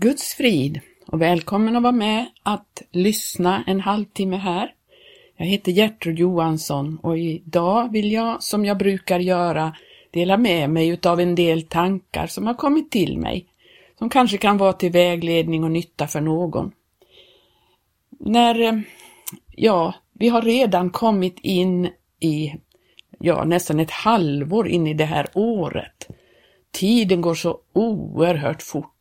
Guds frid och välkommen att vara med att lyssna en halvtimme här. Jag heter Gertrud Johansson och idag vill jag, som jag brukar göra, dela med mig utav en del tankar som har kommit till mig, som kanske kan vara till vägledning och nytta för någon. När, eh, ja, vi har redan kommit in i, ja, nästan ett halvår in i det här året. Tiden går så oerhört fort.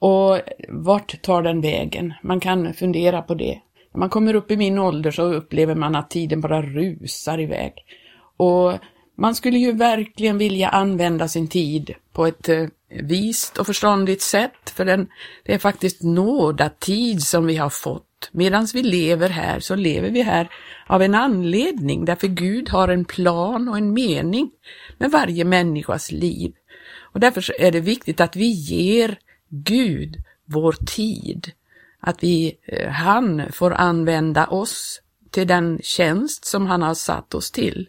Och vart tar den vägen? Man kan fundera på det. När man kommer upp i min ålder så upplever man att tiden bara rusar iväg. Och man skulle ju verkligen vilja använda sin tid på ett eh, vist och förståndigt sätt, för den, det är faktiskt nådatid som vi har fått. Medan vi lever här så lever vi här av en anledning, därför Gud har en plan och en mening med varje människas liv. Och därför är det viktigt att vi ger Gud vår tid. Att vi, eh, han får använda oss till den tjänst som han har satt oss till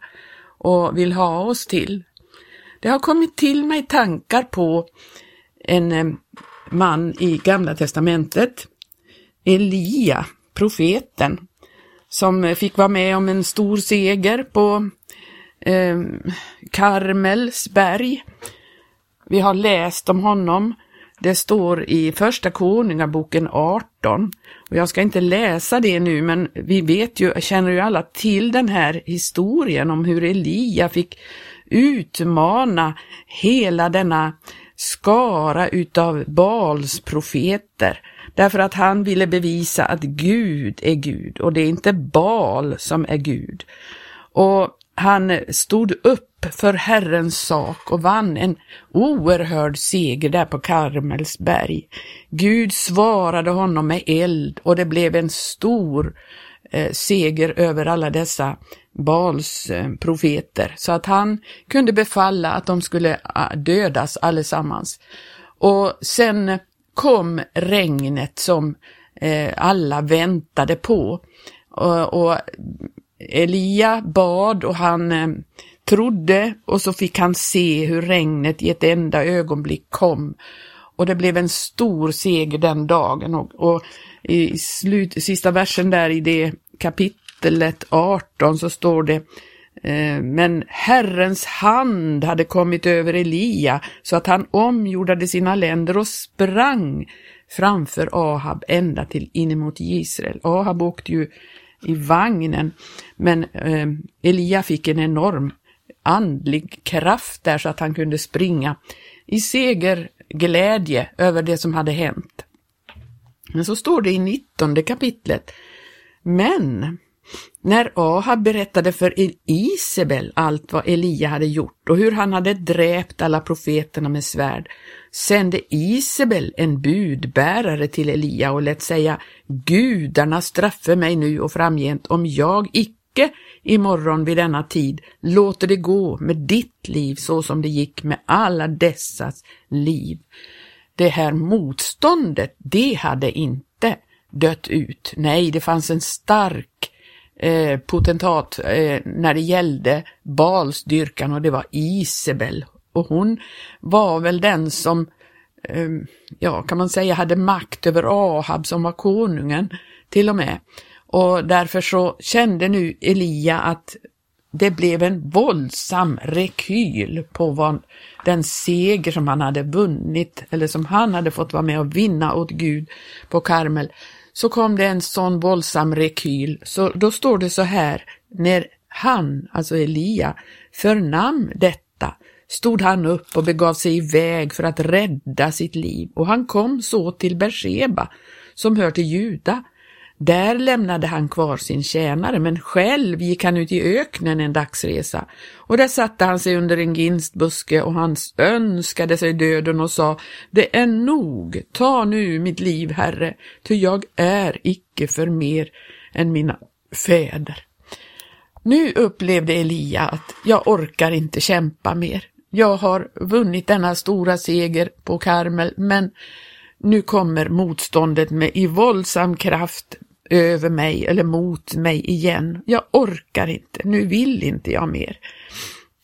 och vill ha oss till. Det har kommit till mig tankar på en eh, man i Gamla Testamentet, Elia, profeten, som fick vara med om en stor seger på eh, Karmels berg. Vi har läst om honom det står i Första Konungaboken 18 och jag ska inte läsa det nu men vi vet ju, känner ju alla till den här historien om hur Elia fick utmana hela denna skara utav Bals profeter. Därför att han ville bevisa att Gud är Gud. Och det är inte Bal som är Gud. Och han stod upp för Herrens sak och vann en oerhörd seger där på Karmelsberg. Gud svarade honom med eld och det blev en stor eh, seger över alla dessa Bals eh, profeter så att han kunde befalla att de skulle ah, dödas allesammans. Och sen kom regnet som eh, alla väntade på och, och Elia bad och han eh, trodde och så fick han se hur regnet i ett enda ögonblick kom. Och det blev en stor seger den dagen och, och i slut, sista versen där i det kapitlet 18 så står det eh, men Herrens hand hade kommit över Elia så att han omgjordade sina länder och sprang framför Ahab ända till inemot Israel. Ahab åkte ju i vagnen men eh, Elia fick en enorm andlig kraft där så att han kunde springa i segerglädje över det som hade hänt. Men så står det i 19 kapitlet. Men när Ahab berättade för Isabel allt vad Elia hade gjort och hur han hade dräpt alla profeterna med svärd, sände Isabel en budbärare till Elia och lät säga Gudarna straffe mig nu och framgent om jag icke imorgon vid denna tid låter det gå med ditt liv så som det gick med alla dessas liv. Det här motståndet, det hade inte dött ut. Nej, det fanns en stark eh, potentat eh, när det gällde balsdyrkan och det var Isabel. Och hon var väl den som, eh, ja kan man säga, hade makt över Ahab som var konungen till och med. Och därför så kände nu Elia att det blev en våldsam rekyl på vad, den seger som han hade vunnit, eller som han hade fått vara med och vinna åt Gud på Karmel. Så kom det en sån våldsam rekyl, så då står det så här, när han, alltså Elia, förnam detta, stod han upp och begav sig iväg för att rädda sitt liv, och han kom så till Berseba, som hör till Juda, där lämnade han kvar sin tjänare, men själv gick han ut i öknen en dagsresa. Och där satte han sig under en ginstbuske och han önskade sig döden och sa, det är nog, ta nu mitt liv, Herre, ty jag är icke för mer än mina fäder. Nu upplevde Elia att jag orkar inte kämpa mer. Jag har vunnit denna stora seger på Karmel, men nu kommer motståndet med i våldsam kraft över mig eller mot mig igen. Jag orkar inte, nu vill inte jag mer.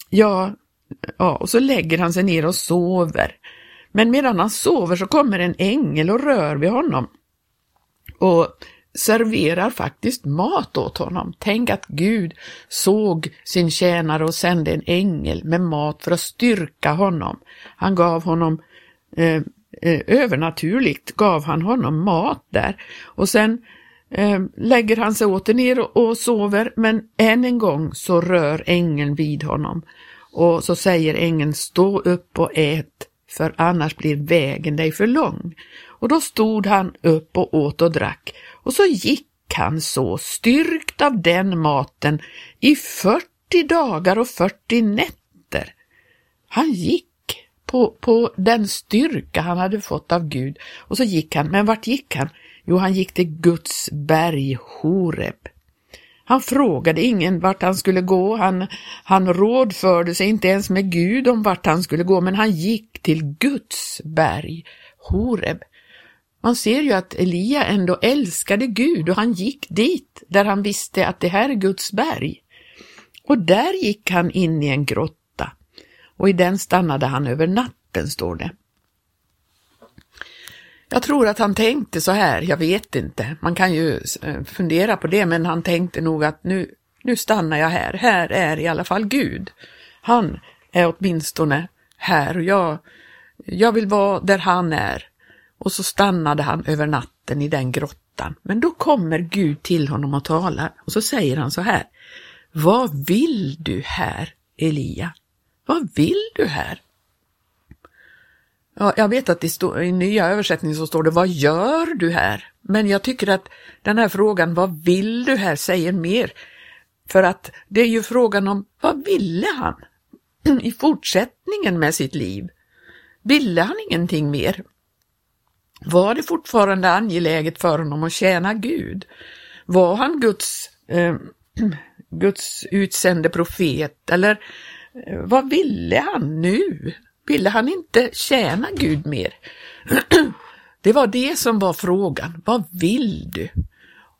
Ja, ja, och så lägger han sig ner och sover. Men medan han sover så kommer en ängel och rör vid honom och serverar faktiskt mat åt honom. Tänk att Gud såg sin tjänare och sände en ängel med mat för att styrka honom. Han gav honom eh, eh övernaturligt, gav han honom mat där. Och sen Ehm, lägger han sig åter ner och, och sover, men än en gång så rör ängeln vid honom. Och så säger ängeln, stå upp och ät, för annars blir vägen dig för lång. Och då stod han upp och åt och drack, och så gick han så, styrkt av den maten, i 40 dagar och 40 nätter. Han gick på, på den styrka han hade fått av Gud, och så gick han, men vart gick han? Jo, han gick till Guds berg Horeb. Han frågade ingen vart han skulle gå, han, han rådförde sig inte ens med Gud om vart han skulle gå, men han gick till Guds berg, Horeb. Man ser ju att Elia ändå älskade Gud och han gick dit där han visste att det här är Guds berg. Och där gick han in i en grotta och i den stannade han över natten, står det. Jag tror att han tänkte så här, jag vet inte, man kan ju eh, fundera på det, men han tänkte nog att nu, nu stannar jag här, här är i alla fall Gud. Han är åtminstone här och jag, jag vill vara där han är. Och så stannade han över natten i den grottan. Men då kommer Gud till honom och talar och så säger han så här. Vad vill du här, Elia? Vad vill du här? Ja, jag vet att i, står, i nya översättningen så står det Vad gör du här? Men jag tycker att den här frågan Vad vill du här? säger mer. För att det är ju frågan om vad ville han i fortsättningen med sitt liv? Ville han ingenting mer? Var det fortfarande angeläget för honom att tjäna Gud? Var han Guds, eh, Guds utsände profet eller eh, vad ville han nu? Ville han inte tjäna Gud mer? Det var det som var frågan. Vad vill du?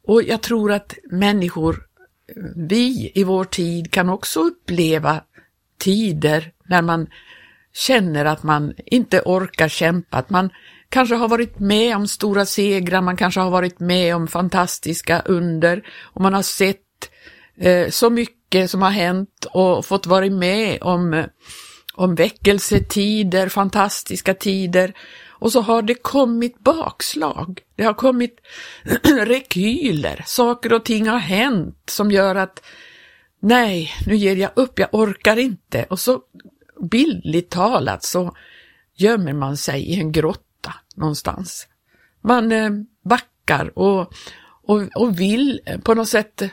Och jag tror att människor, vi i vår tid kan också uppleva tider när man känner att man inte orkar kämpa, att man kanske har varit med om stora segrar, man kanske har varit med om fantastiska under och man har sett eh, så mycket som har hänt och fått vara med om eh, om väckelsetider, fantastiska tider och så har det kommit bakslag. Det har kommit rekyler, saker och ting har hänt som gör att nej, nu ger jag upp, jag orkar inte. Och så bildligt talat så gömmer man sig i en grotta någonstans. Man eh, backar och, och, och vill på något sätt eh,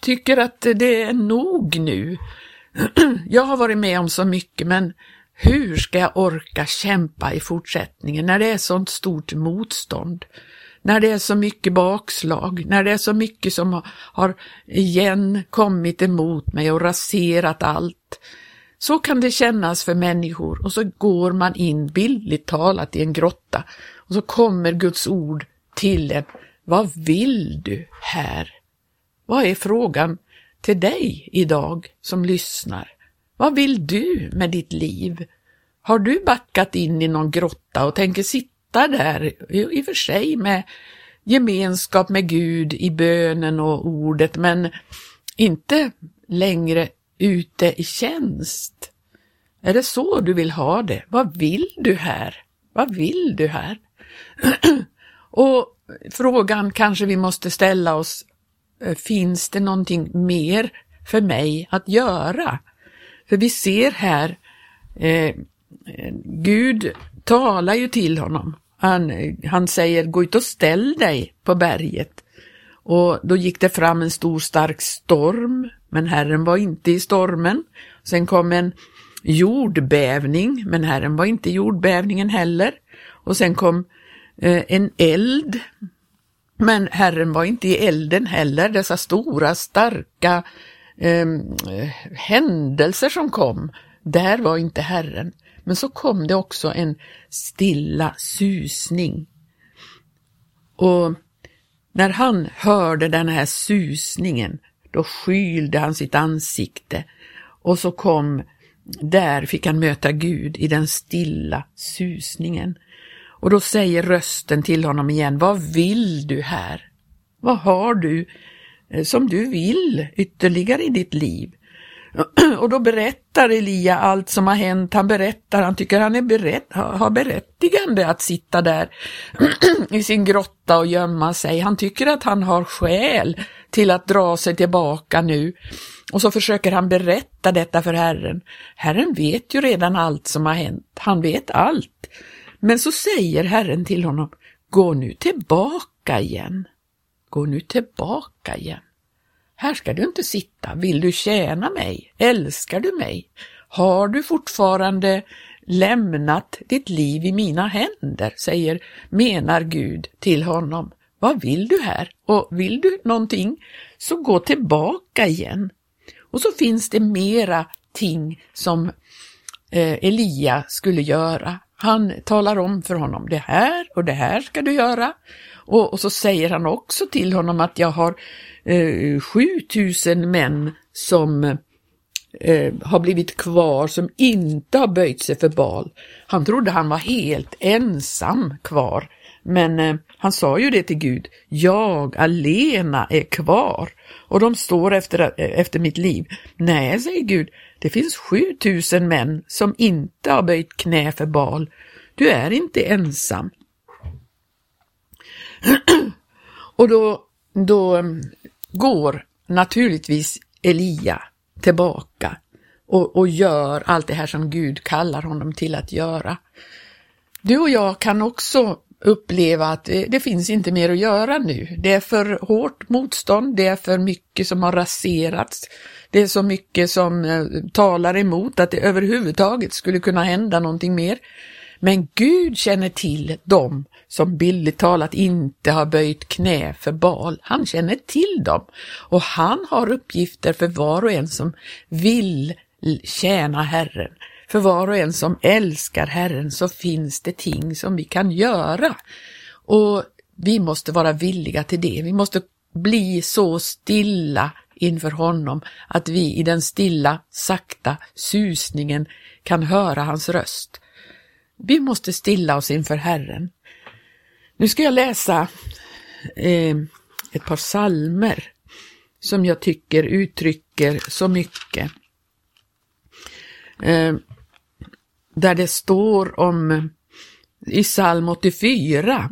tycker att det är nog nu. jag har varit med om så mycket, men hur ska jag orka kämpa i fortsättningen när det är sånt stort motstånd? När det är så mycket bakslag, när det är så mycket som har igen kommit emot mig och raserat allt. Så kan det kännas för människor och så går man in bildligt talat i en grotta och så kommer Guds ord till en. Vad vill du här? Vad är frågan? Till dig idag som lyssnar. Vad vill du med ditt liv? Har du backat in i någon grotta och tänker sitta där, i och för sig med gemenskap med Gud i bönen och ordet, men inte längre ute i tjänst? Är det så du vill ha det? Vad vill du här? Vad vill du här? och frågan kanske vi måste ställa oss Eh, finns det någonting mer för mig att göra? För vi ser här, eh, Gud talar ju till honom. Han, han säger, gå ut och ställ dig på berget. Och då gick det fram en stor stark storm, men Herren var inte i stormen. Sen kom en jordbävning, men Herren var inte i jordbävningen heller. Och sen kom eh, en eld, men Herren var inte i elden heller, dessa stora starka eh, händelser som kom, där var inte Herren. Men så kom det också en stilla susning. Och när han hörde den här susningen, då skylde han sitt ansikte och så kom där fick han möta Gud i den stilla susningen. Och då säger rösten till honom igen, vad vill du här? Vad har du eh, som du vill ytterligare i ditt liv? Och då berättar Elia allt som har hänt. Han berättar, han tycker han är berett, har berättigande att sitta där i sin grotta och gömma sig. Han tycker att han har skäl till att dra sig tillbaka nu. Och så försöker han berätta detta för Herren. Herren vet ju redan allt som har hänt. Han vet allt. Men så säger Herren till honom, gå nu tillbaka igen. Gå nu tillbaka igen. Här ska du inte sitta. Vill du tjäna mig? Älskar du mig? Har du fortfarande lämnat ditt liv i mina händer, säger, menar Gud till honom. Vad vill du här? Och vill du någonting, så gå tillbaka igen. Och så finns det mera ting som eh, Elia skulle göra. Han talar om för honom, det här och det här ska du göra. Och, och så säger han också till honom att jag har eh, 7000 män som eh, har blivit kvar, som inte har böjt sig för bal. Han trodde han var helt ensam kvar, men eh, han sa ju det till Gud, jag alena är kvar och de står efter, eh, efter mitt liv. Nej, säger Gud, det finns 7000 män som inte har böjt knä för bal. Du är inte ensam. och då, då eh, går naturligtvis Elia tillbaka och, och gör allt det här som Gud kallar honom till att göra. Du och jag kan också uppleva att det, det, finns inte mer att göra nu. Det är för hårt motstånd, det är för mycket som har raserats. Det är så mycket som eh, talar emot att det överhuvudtaget skulle kunna hända någonting mer. Men Gud känner till dem som bildligt talat inte har böjt knä för bal. Han känner till dem och han har uppgifter för var och en som vill tjäna Herren. För var och en som älskar Herren så finns det ting som vi kan göra. Och vi måste vara villiga till det. Vi måste bli så stilla inför honom att vi i den stilla, sakta susningen kan höra hans röst. Vi måste stilla oss inför Herren. Nu ska jag läsa eh, ett par salmer som jag tycker uttrycker så mycket. Eh, där det står om eh, i psalm 84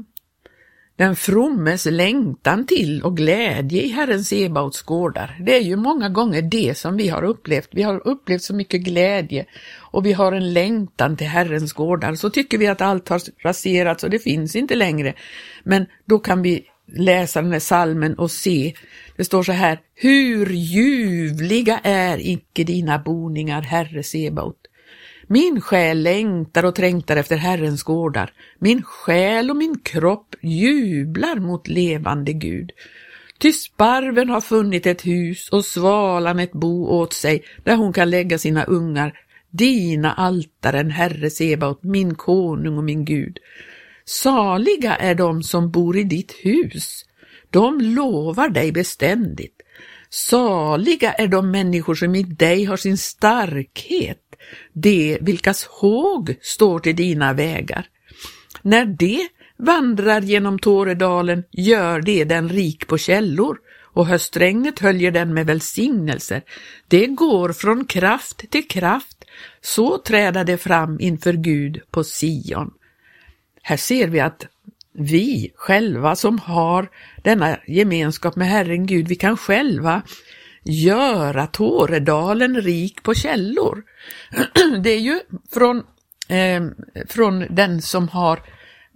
den frommes längtan till och glädje i Herren Sebaots gårdar. Det är ju många gånger det som vi har upplevt. Vi har upplevt så mycket glädje och vi har en längtan till Herrens gårdar. Så tycker vi att allt har raserats och det finns inte längre. Men då kan vi läsa den här salmen och se, det står så här, hur ljuvliga är icke dina boningar, Herre Sebaot. Min själ längtar och trängtar efter Herrens gårdar. Min själ och min kropp jublar mot levande Gud. Ty sparven har funnit ett hus och svalan ett bo åt sig där hon kan lägga sina ungar. Dina altaren, Herre Sebaot, min konung och min Gud. Saliga är de som bor i ditt hus. De lovar dig beständigt. Saliga är de människor som i dig har sin starkhet det vilkas håg står till dina vägar. När det vandrar genom Tåredalen gör det den rik på källor och höstregnet höljer den med välsignelser. Det går från kraft till kraft, så träda det fram inför Gud på Sion. Här ser vi att vi själva som har denna gemenskap med Herren Gud, vi kan själva göra Tåredalen rik på källor. Det är ju från, eh, från den som har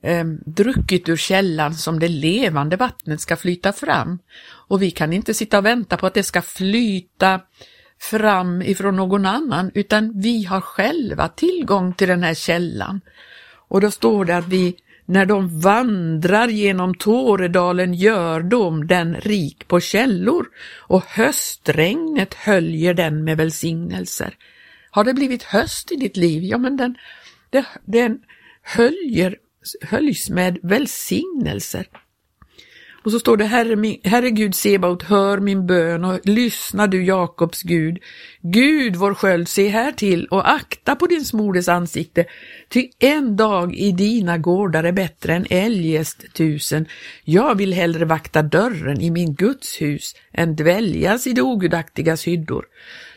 eh, druckit ur källan som det levande vattnet ska flyta fram. Och vi kan inte sitta och vänta på att det ska flyta fram ifrån någon annan, utan vi har själva tillgång till den här källan. Och då står det att vi när de vandrar genom Tåredalen gör de den rik på källor och höstregnet höljer den med välsignelser. Har det blivit höst i ditt liv? Ja, men den, den, den höljer, höljs med välsignelser. Och så står det Herre, min, Herre Gud Sebaot, hör min bön och lyssna du Jakobs Gud. Gud vår sköld, se här till och akta på din smordes ansikte, ty en dag i dina gårdar är bättre än eljest tusen. Jag vill hellre vakta dörren i min Guds hus än dväljas i de ogudaktigas hyddor.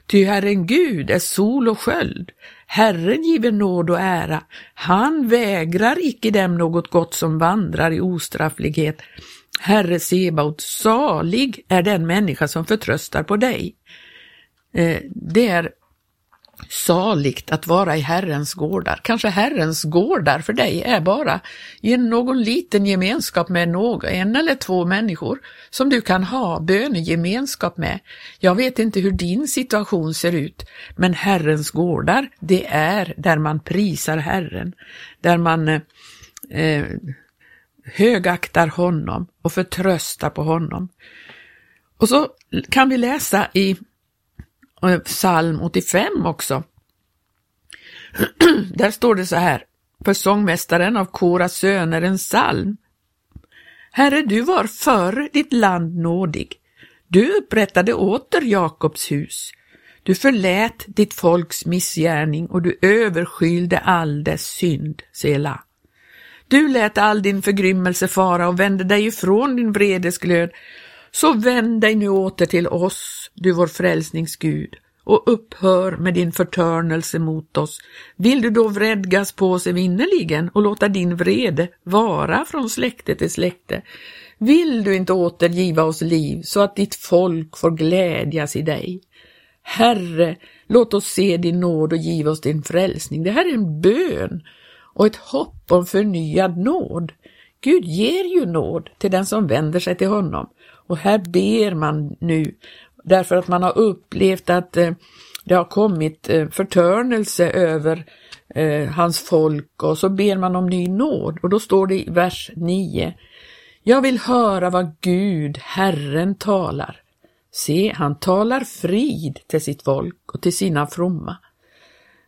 Ty Herren Gud är sol och sköld. Herren giver nåd och ära. Han vägrar icke dem något gott som vandrar i ostrafflighet. Herre Sebaot, salig är den människa som förtröstar på dig. Eh, det är saligt att vara i Herrens gårdar. Kanske Herrens gårdar för dig är bara i någon liten gemenskap med någon, en eller två människor som du kan ha bönegemenskap med. Jag vet inte hur din situation ser ut, men Herrens gårdar, det är där man prisar Herren, där man eh, eh högaktar honom och förtröstar på honom. Och så kan vi läsa i eh, psalm 85 också. Där står det så här, för sångmästaren av Koras söner en psalm. Herre, du var förr ditt land nådig. Du upprättade åter Jakobs hus. Du förlät ditt folks missgärning och du överskylde all dess synd, Sela. Du lät all din förgrymmelse fara och vände dig ifrån din vredesglöd. Så vänd dig nu åter till oss, du vår frälsningsgud, och upphör med din förtörnelse mot oss. Vill du då vredgas på oss evinnerligen och låta din vrede vara från släkte till släkte? Vill du inte återgiva oss liv så att ditt folk får glädjas i dig? Herre, låt oss se din nåd och giv oss din frälsning. Det här är en bön och ett hopp om förnyad nåd. Gud ger ju nåd till den som vänder sig till honom. Och här ber man nu därför att man har upplevt att eh, det har kommit eh, förtörnelse över eh, hans folk och så ber man om ny nåd och då står det i vers 9 Jag vill höra vad Gud, Herren, talar. Se, han talar frid till sitt folk och till sina fromma.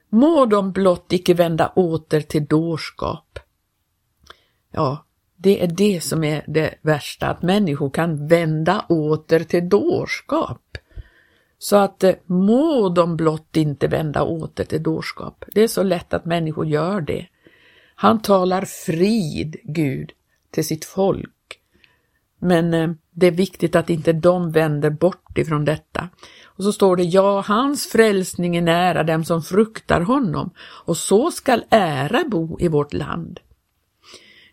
Må de blott icke vända åter till dårskap. Ja, det är det som är det värsta, att människor kan vända åter till dårskap. Så att eh, må de blott inte vända åter till dårskap. Det är så lätt att människor gör det. Han talar frid, Gud, till sitt folk. Men eh, det är viktigt att inte de vänder bort ifrån detta. Och så står det, ja, hans frälsning är nära dem som fruktar honom, och så skall ära bo i vårt land.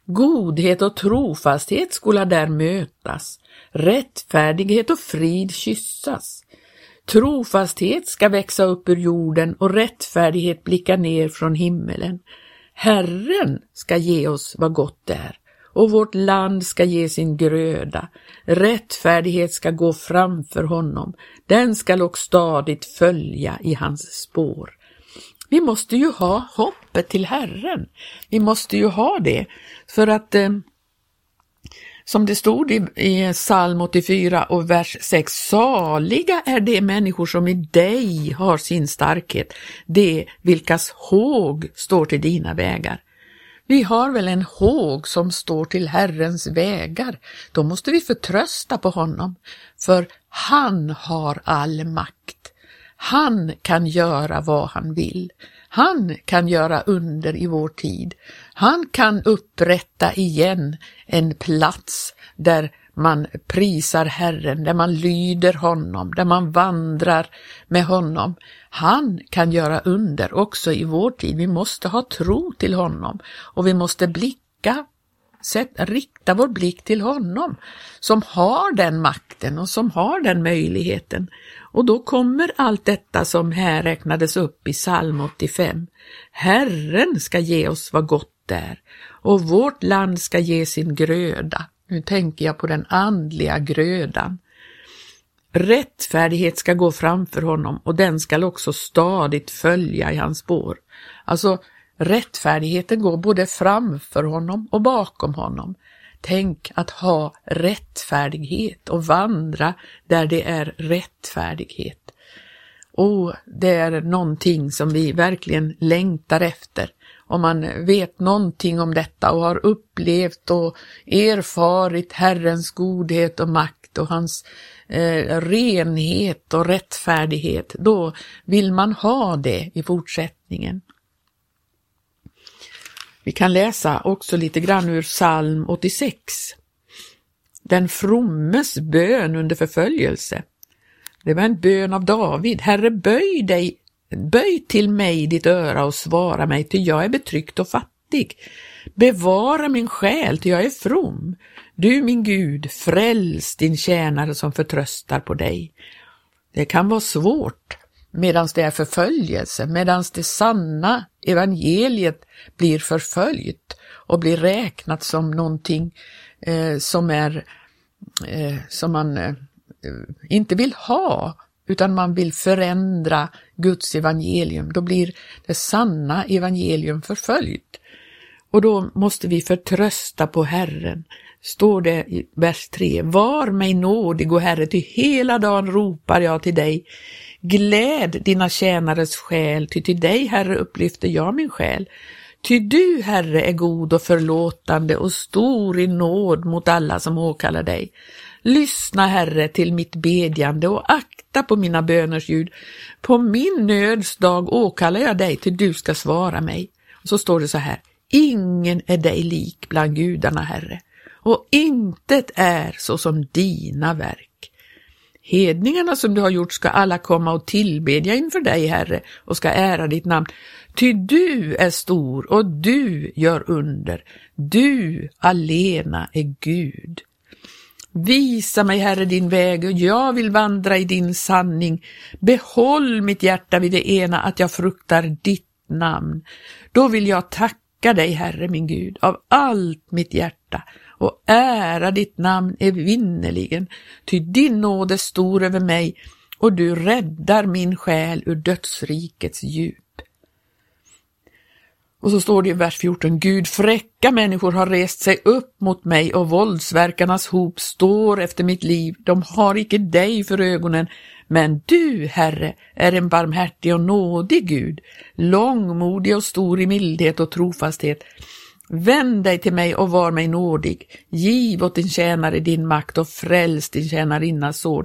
Godhet och trofasthet skola där mötas, rättfärdighet och frid kyssas. Trofasthet ska växa upp ur jorden och rättfärdighet blicka ner från himmelen. Herren ska ge oss vad gott är och vårt land ska ge sin gröda. Rättfärdighet ska gå framför honom, den skall och stadigt följa i hans spår. Vi måste ju ha hoppet till Herren. Vi måste ju ha det för att eh, som det stod i, i psalm 84 och vers 6, saliga är de människor som i dig har sin starkhet, de vilkas håg står till dina vägar. Vi har väl en håg som står till Herrens vägar. Då måste vi förtrösta på honom, för han har all makt. Han kan göra vad han vill. Han kan göra under i vår tid. Han kan upprätta igen en plats där man prisar Herren, där man lyder honom, där man vandrar med honom. Han kan göra under också i vår tid. Vi måste ha tro till honom och vi måste blicka, sätt, rikta vår blick till honom som har den makten och som har den möjligheten. Och då kommer allt detta som här räknades upp i psalm 85. Herren ska ge oss vad gott är och vårt land ska ge sin gröda. Nu tänker jag på den andliga grödan. Rättfärdighet ska gå framför honom och den skall också stadigt följa i hans spår. Alltså, rättfärdigheten går både framför honom och bakom honom. Tänk att ha rättfärdighet och vandra där det är rättfärdighet oh, det är någonting som vi verkligen längtar efter om man vet någonting om detta och har upplevt och erfarit Herrens godhet och makt och hans eh, renhet och rättfärdighet, då vill man ha det i fortsättningen. Vi kan läsa också lite grann ur psalm 86. Den frommes bön under förföljelse. Det var en bön av David. Herre, böj dig, böj till mig ditt öra och svara mig, ty jag är betryckt och fattig. Bevara min själ, ty jag är from. Du, min Gud, fräls din tjänare som förtröstar på dig. Det kan vara svårt medan det är förföljelse, medan det sanna evangeliet blir förföljt och blir räknat som någonting eh, som är eh, som man eh, inte vill ha, utan man vill förändra Guds evangelium. Då blir det sanna evangelium förföljt. Och då måste vi förtrösta på Herren. Står det i vers 3. Var mig nådig, o Herre, ty hela dagen ropar jag till dig. Gläd dina tjänares själ, ty till dig, Herre, upplyfter jag min själ. Ty du, Herre, är god och förlåtande och stor i nåd mot alla som åkallar dig. Lyssna, Herre, till mitt bedjande och akta på mina böners ljud. På min nöds dag åkallar jag dig till du ska svara mig. Och så står det så här. Ingen är dig lik bland gudarna, Herre, och intet är så som dina verk. Hedningarna som du har gjort ska alla komma och tillbedja inför dig, Herre, och ska ära ditt namn. Ty du är stor och du gör under. Du alena är Gud. Visa mig, Herre, din väg och jag vill vandra i din sanning. Behåll mitt hjärta vid det ena att jag fruktar ditt namn. Då vill jag tacka dig, Herre min Gud, av allt mitt hjärta och ära ditt namn evinnerligen, ty din nåd är stor över mig och du räddar min själ ur dödsrikets djup. Och så står det i vers 14, Gud, fräcka människor har rest sig upp mot mig och våldsverkarnas hop står efter mitt liv. De har icke dig för ögonen, men du, Herre, är en barmhärtig och nådig Gud, långmodig och stor i mildhet och trofasthet. Vänd dig till mig och var mig nådig. Giv åt din tjänare din makt och fräls din tjänarinnas son.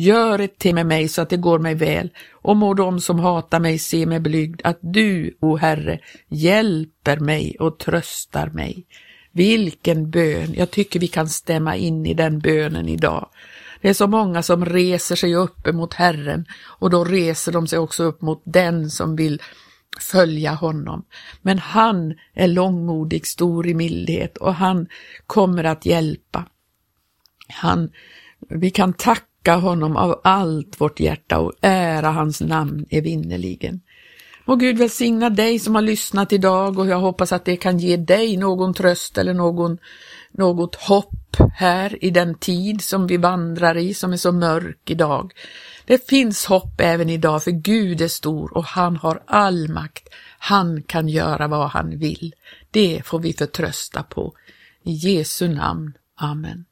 Gör ett till med mig så att det går mig väl och må de som hatar mig se mig blygd att du, o Herre, hjälper mig och tröstar mig. Vilken bön! Jag tycker vi kan stämma in i den bönen idag. Det är så många som reser sig upp mot Herren och då reser de sig också upp mot den som vill följa honom. Men han är långmodig, stor i mildhet och han kommer att hjälpa. Han, vi kan tacka tacka honom av allt vårt hjärta och ära hans namn evinnerligen. Må Gud välsigna dig som har lyssnat idag och jag hoppas att det kan ge dig någon tröst eller någon, något hopp här i den tid som vi vandrar i som är så mörk idag. Det finns hopp även idag för Gud är stor och han har all makt. Han kan göra vad han vill. Det får vi förtrösta på. I Jesu namn. Amen.